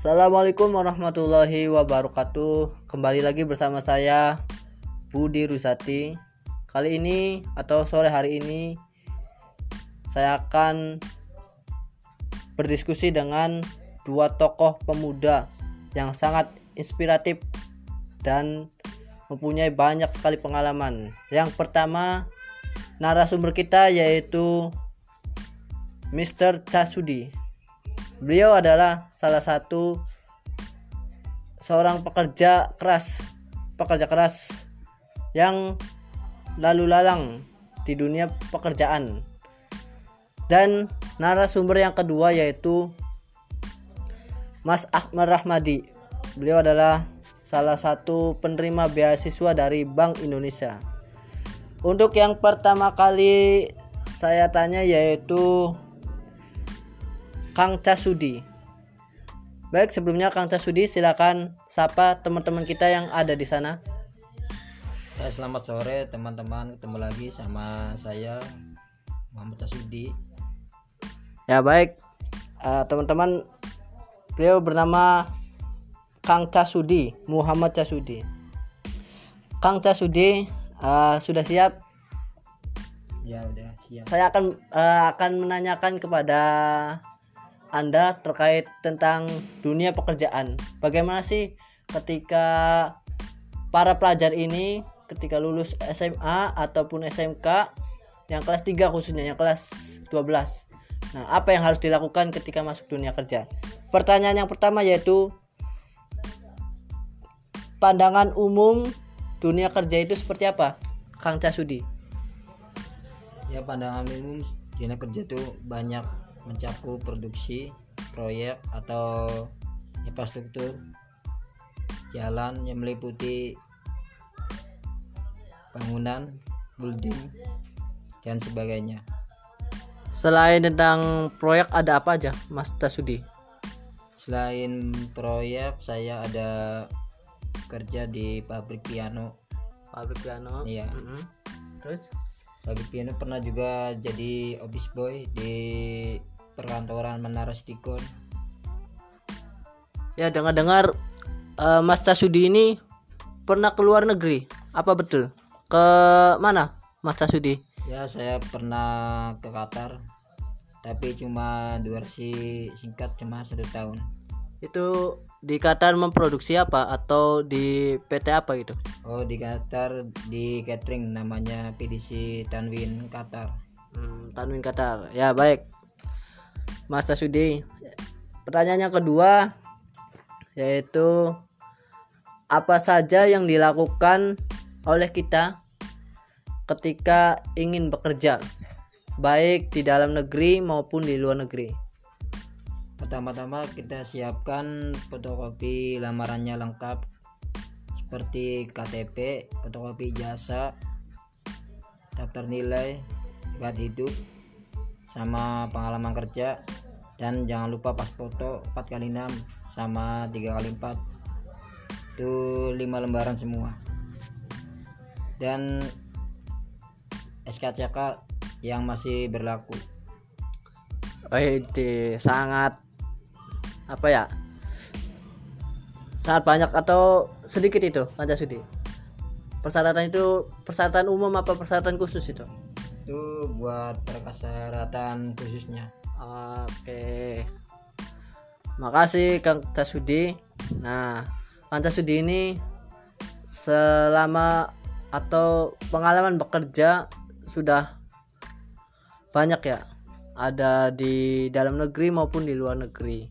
Assalamualaikum warahmatullahi wabarakatuh. Kembali lagi bersama saya Budi Rusati. Kali ini atau sore hari ini saya akan berdiskusi dengan dua tokoh pemuda yang sangat inspiratif dan mempunyai banyak sekali pengalaman. Yang pertama narasumber kita yaitu Mr. Casudi. Beliau adalah salah satu seorang pekerja keras, pekerja keras yang lalu lalang di dunia pekerjaan. Dan narasumber yang kedua yaitu Mas Ahmad Rahmadi. Beliau adalah salah satu penerima beasiswa dari Bank Indonesia. Untuk yang pertama kali saya tanya yaitu Kang Casudi. Baik, sebelumnya Kang Casudi silakan sapa teman-teman kita yang ada di sana. Ya, selamat sore teman-teman, ketemu lagi sama saya Muhammad Casudi. Ya, baik. Uh, teman-teman beliau bernama Kang Casudi, Muhammad Casudi. Kang Casudi uh, sudah siap? Ya, udah siap. Saya akan uh, akan menanyakan kepada anda terkait tentang dunia pekerjaan. Bagaimana sih ketika para pelajar ini ketika lulus SMA ataupun SMK yang kelas 3 khususnya yang kelas 12. Nah, apa yang harus dilakukan ketika masuk dunia kerja? Pertanyaan yang pertama yaitu pandangan umum dunia kerja itu seperti apa? Kang Casudi. Ya, pandangan umum dunia kerja itu banyak mencakup produksi proyek atau infrastruktur jalan yang meliputi bangunan, building dan sebagainya. Selain tentang proyek ada apa aja, Mas Tasudi? Selain proyek, saya ada kerja di pabrik piano. Pabrik piano. Iya. Mm -hmm. Terus? Pabrik piano pernah juga jadi office boy di perkantoran Menara Stikon. Ya dengar-dengar uh, Mas Casudi ini pernah ke luar negeri. Apa betul? Ke mana Mas Casudi? Ya saya pernah ke Qatar, tapi cuma durasi singkat cuma satu tahun. Itu di Qatar memproduksi apa atau di PT apa gitu? Oh di Qatar di catering namanya PDC Tanwin Qatar. Hmm, Tanwin Qatar. Ya baik. Mas Sudi. Pertanyaan yang kedua yaitu apa saja yang dilakukan oleh kita ketika ingin bekerja baik di dalam negeri maupun di luar negeri. Pertama-tama kita siapkan fotokopi lamarannya lengkap seperti KTP, fotokopi jasa, daftar nilai, riwayat hidup, sama pengalaman kerja dan jangan lupa pas foto 4 kali 6 sama 3 kali 4 itu 5 lembaran semua. Dan SKCK yang masih berlaku. Itu sangat apa ya? Sangat banyak atau sedikit itu Pancasudi persyaratan itu persyaratan umum apa persyaratan khusus itu? Itu buat persyaratan khususnya. Oke. Makasih Kang Casudi nah Kang Casudi ini selama atau pengalaman bekerja sudah banyak ya. Ada di dalam negeri maupun di luar negeri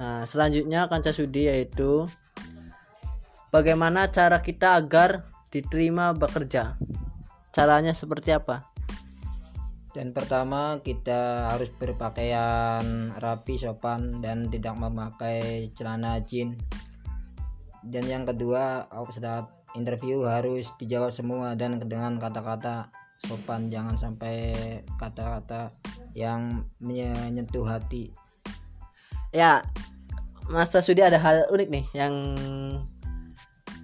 nah selanjutnya Kang Casudi yaitu bagaimana cara kita agar diterima bekerja? Caranya seperti apa? Dan pertama kita harus berpakaian rapi sopan dan tidak memakai celana jeans dan yang kedua saat interview harus dijawab semua dan dengan kata-kata sopan. Jangan sampai kata-kata yang menyentuh hati ya Mas Sudi ada hal unik nih yang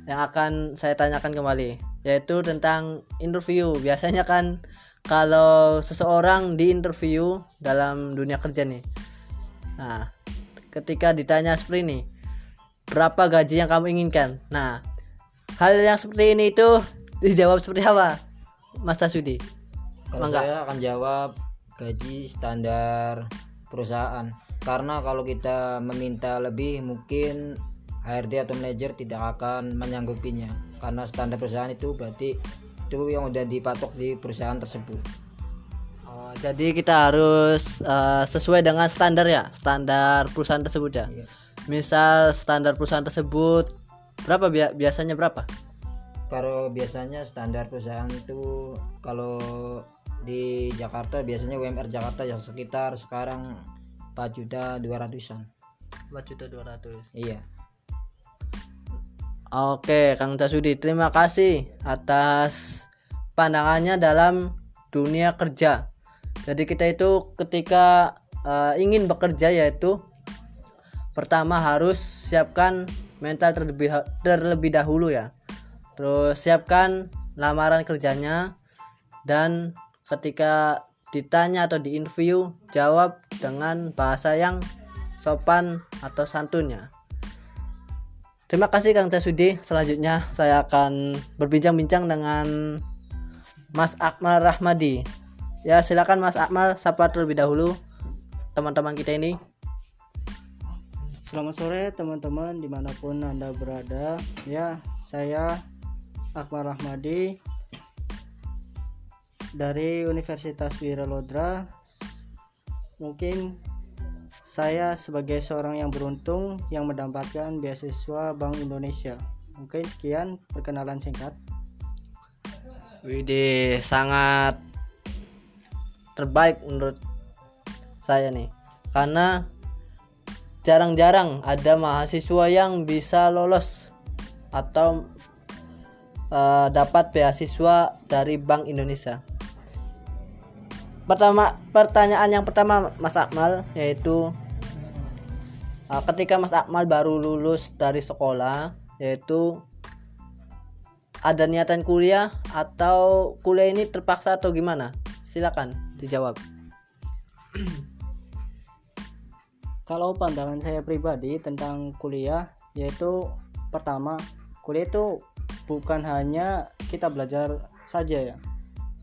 yang akan saya tanyakan kembali yaitu tentang interview biasanya kan kalau seseorang di interview dalam dunia kerja nih nah ketika ditanya seperti ini berapa gaji yang kamu inginkan nah hal yang seperti ini itu dijawab seperti apa Mas Tasudi Kalau Mangga. saya akan jawab gaji standar perusahaan. Karena kalau kita meminta lebih mungkin HRD atau manajer tidak akan menyanggupinya. Karena standar perusahaan itu berarti itu yang udah dipatok di perusahaan tersebut. Oh, jadi kita harus eh, sesuai dengan standar ya standar perusahaan tersebut ya Iya. misal standar perusahaan tersebut berapa bia- biasanya berapa Kalau biasanya standar perusahaan itu kalau di Jakarta biasanya UMR Jakarta yang sekitar sekarang 4 juta 200-an. 4 juta 200 Iya. Oke, Kang Tasudi, terima kasih atas pandangannya dalam dunia kerja. Jadi kita itu ketika eh, ingin bekerja yaitu pertama harus siapkan mental terlebih terlebih dahulu ya. Terus siapkan lamaran kerjanya dan ketika ditanya atau di interview jawab dengan bahasa yang sopan atau santunnya. Terima kasih Kang Casudi. Selanjutnya saya akan berbincang-bincang dengan Mas Akmal Rahmadi. Ya silakan Mas Akmal sapa terlebih dahulu teman-teman kita ini. Selamat sore teman-teman di mana pun anda berada ya saya Akmal Rahmadi dari Universitas Wiralodra mungkin saya sebagai seorang yang beruntung yang mendapatkan beasiswa Bank Indonesia. Mungkin sekian perkenalan singkat. Widih sangat terbaik menurut saya nih. Karena jarang-jarang ada mahasiswa yang bisa lolos atau eh, dapat beasiswa dari Bank Indonesia. Pertama pertanyaan yang pertama Mas Akmal yaitu eh, ketika Mas Akmal baru lulus dari sekolah yaitu ada niatan kuliah atau kuliah ini terpaksa atau gimana? Silakan dijawab. Kalau pandangan saya pribadi tentang kuliah yaitu pertama kuliah itu bukan hanya kita belajar saja ya.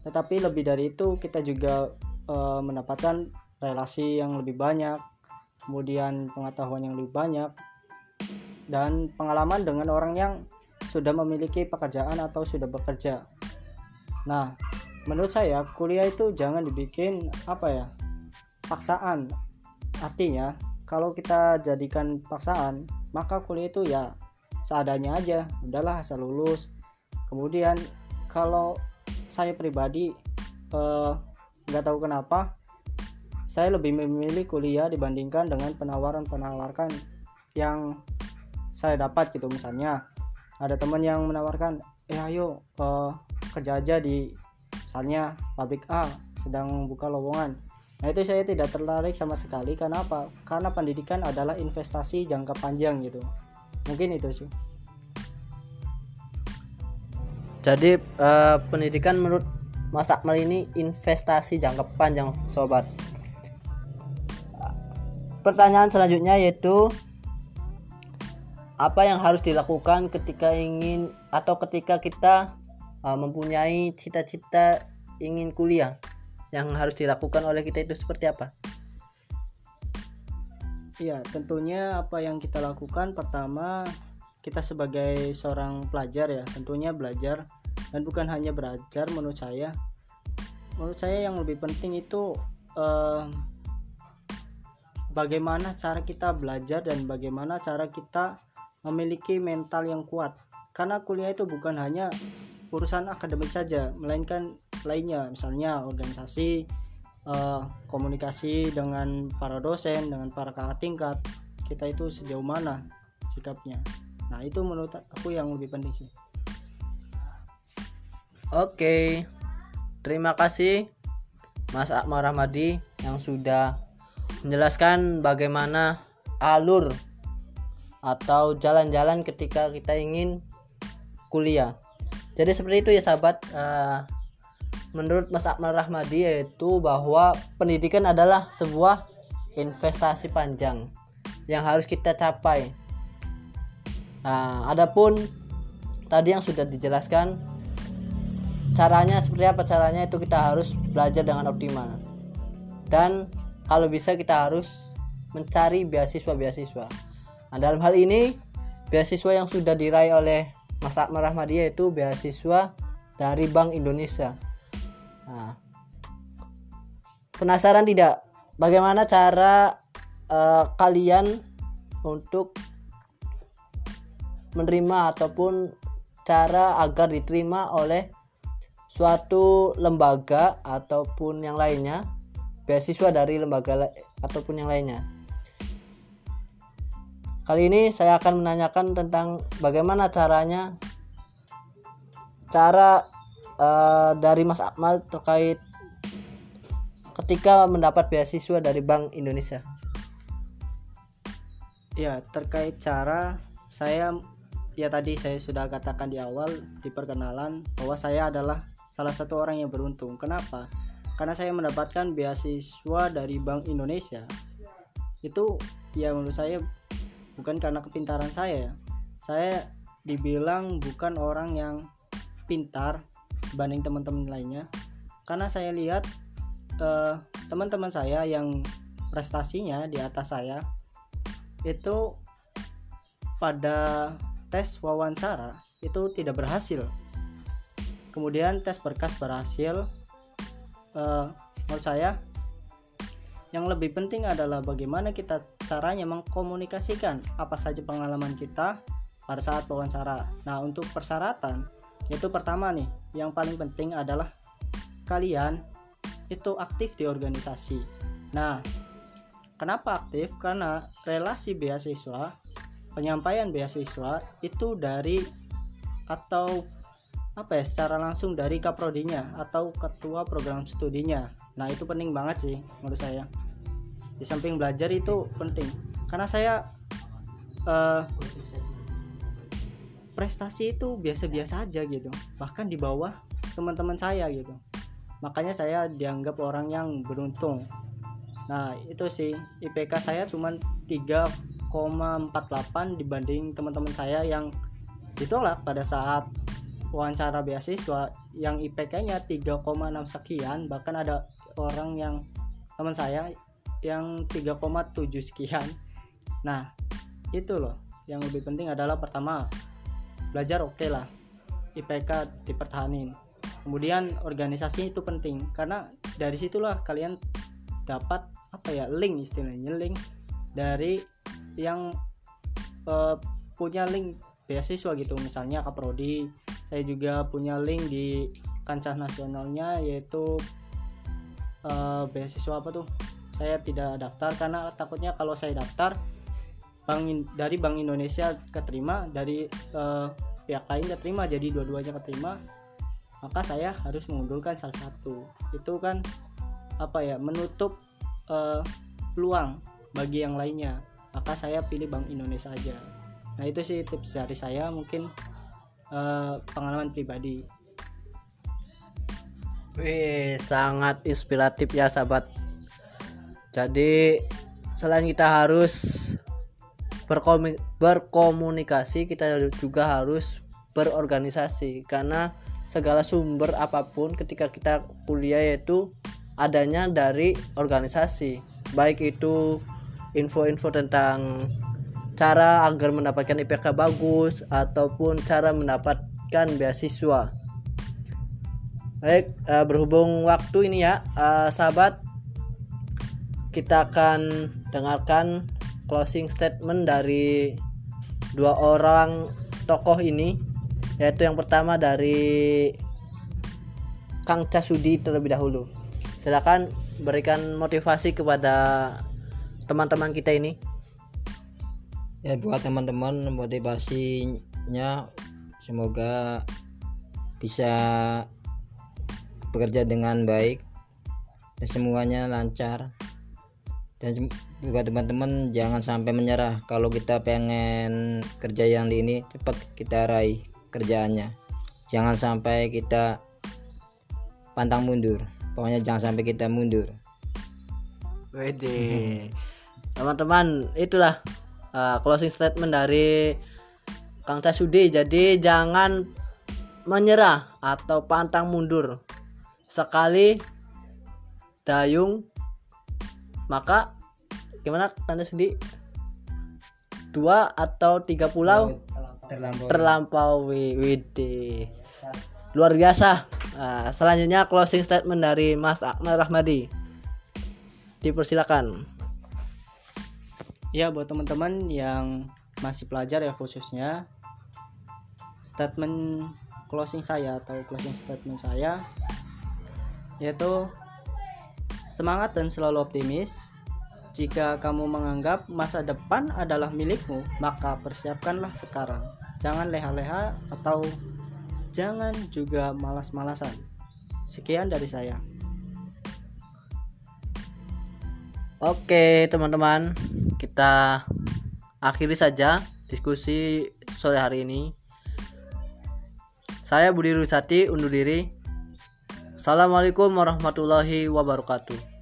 Tetapi lebih dari itu kita juga eh, mendapatkan relasi yang lebih banyak, kemudian pengetahuan yang lebih banyak dan pengalaman dengan orang yang sudah memiliki pekerjaan atau sudah bekerja. Nah, menurut saya kuliah itu jangan dibikin apa ya? paksaan. Artinya, kalau kita jadikan paksaan, maka kuliah itu ya seadanya aja. Udahlah asal lulus. Kemudian kalau saya pribadi eh, nggak tahu kenapa saya lebih memilih kuliah dibandingkan dengan penawaran-penawaran yang saya dapat gitu. Misalnya ada teman yang menawarkan eh ayo eh, kerja aja di misalnya pabrik A sedang buka lowongan. Nah itu saya tidak tertarik sama sekali. Karena apa karena pendidikan adalah investasi jangka panjang gitu. Mungkin itu sih Jadi eh, pendidikan menurut Mas Akmal ini investasi jangka panjang sobat. Pertanyaan selanjutnya yaitu apa yang harus dilakukan ketika ingin atau ketika kita eh, mempunyai cita-cita ingin kuliah yang harus dilakukan oleh kita itu seperti apa? Iya, tentunya apa yang kita lakukan pertama kita sebagai seorang pelajar ya, tentunya belajar dan bukan hanya belajar menurut saya. Menurut saya yang lebih penting itu eh, bagaimana cara kita belajar dan bagaimana cara kita memiliki mental yang kuat. Karena kuliah itu bukan hanya urusan akademik saja, melainkan lainnya, misalnya organisasi, eh, komunikasi dengan para dosen, dengan para kakak tingkat, kita itu sejauh mana sikapnya. Nah itu menurut aku yang lebih penting sih. Oke, terima kasih Mas Akmal Rahmadi yang sudah menjelaskan bagaimana alur atau jalan-jalan ketika kita ingin kuliah. Jadi seperti itu ya sahabat. Eh, menurut Mas Akmal Rahmadi yaitu bahwa pendidikan adalah sebuah investasi panjang yang harus kita capai. Nah, adapun tadi yang sudah dijelaskan caranya seperti apa caranya itu kita harus belajar dengan optimal. Dan kalau bisa kita harus mencari beasiswa-beasiswa. Nah, dalam hal ini beasiswa yang sudah diraih oleh Mas Akmal Rahmadi yaitu beasiswa dari Bank Indonesia. Nah, penasaran tidak bagaimana cara eh, kalian untuk menerima ataupun cara agar diterima oleh suatu lembaga ataupun yang lainnya beasiswa dari lembaga ataupun yang lainnya. Kali ini saya akan menanyakan tentang bagaimana caranya cara eh, dari Mas Akmal terkait ketika mendapat beasiswa dari Bank Indonesia. Ya, terkait cara saya ya tadi saya sudah katakan di awal di perkenalan bahwa saya adalah salah satu orang yang beruntung. Kenapa? Karena saya mendapatkan beasiswa dari Bank Indonesia. Itu ya menurut saya bukan karena kepintaran saya ya. Saya dibilang bukan orang yang pintar dibanding teman-teman lainnya. Karena saya lihat eh, teman-teman saya yang prestasinya di atas saya itu pada tes wawancara itu tidak berhasil. Kemudian tes berkas berhasil. Eh, menurut saya yang lebih penting adalah bagaimana kita caranya mengkomunikasikan apa saja pengalaman kita pada saat wawancara. Nah untuk persyaratan yaitu pertama nih yang paling penting adalah kalian itu aktif di organisasi. Nah Kenapa aktif? Karena relasi beasiswa, penyampaian beasiswa itu dari atau apa ya secara langsung dari kaprodinya atau ketua program studinya. Nah itu penting banget sih menurut saya. Di samping belajar itu penting karena saya eh, prestasi itu biasa-biasa aja gitu, bahkan di bawah teman-teman saya gitu. Makanya saya dianggap orang yang beruntung Nah, itu sih IPK saya cuma 3,48 dibanding teman-teman saya yang ditolak pada saat wawancara beasiswa yang IPK-nya 3,6 sekian, bahkan ada orang yang teman saya yang 3,7 sekian. Nah, itu loh. Yang lebih penting adalah pertama belajar oke lah. IPK dipertahanin. Kemudian organisasi itu penting karena dari situlah kalian dapat apa ya link istilahnya link dari yang eh, punya link beasiswa gitu. Misalnya Kaprodi saya juga punya link di kancah nasionalnya yaitu eh, beasiswa apa tuh? Saya tidak daftar karena takutnya kalau saya daftar bank dari Bank Indonesia keterima dari eh, pihak lain keterima jadi dua-duanya keterima maka saya harus mengundurkan salah satu. Itu kan apa ya menutup eh, peluang bagi yang lainnya maka saya pilih Bank Indonesia aja nah itu sih tips dari saya mungkin eh, pengalaman pribadi Wih, sangat inspiratif ya sahabat. Jadi selain kita harus berkomunikasi, kita juga harus berorganisasi karena segala sumber apa pun ketika kita kuliah yaitu adanya dari organisasi. Baik itu info-info tentang cara agar mendapatkan IPK bagus ataupun cara mendapatkan beasiswa. Baik, eh, berhubung waktu ini ya, eh, sahabat, kita akan dengarkan closing statement dari dua orang tokoh ini, yaitu yang pertama dari Kang Casudi terlebih dahulu. Silakan berikan motivasi kepada teman-teman kita ini. ya buat teman-teman motivasinya semoga bisa bekerja dengan baik dan semuanya lancar dan juga teman-teman jangan sampai menyerah kalau kita pengen kerja yang di ini cepat kita raih kerjaannya jangan sampai kita pantang mundur pokoknya jangan sampai kita mundur Wede. Teman-teman, itulah uh, closing statement dari Kang Tasudi jadi jangan menyerah atau pantang mundur. Sekali dayung maka gimana Kang Tasudi dua atau tiga pulau? Terlampau terlampaui. Widih. luar biasa. Nah, selanjutnya closing statement dari Mas Akmal Rahmadi. Dipersilakan ya buat teman-teman yang masih pelajar ya khususnya statement closing saya atau closing statement saya yaitu semangat dan selalu optimis. Jika kamu menganggap masa depan adalah milikmu maka persiapkanlah sekarang. Jangan leha-leha atau jangan juga malas-malasan. Sekian dari saya Oke teman-teman. Kita akhiri saja diskusi sore hari ini. Saya Budi Rusati undur diri. Assalamualaikum warahmatullahi wabarakatuh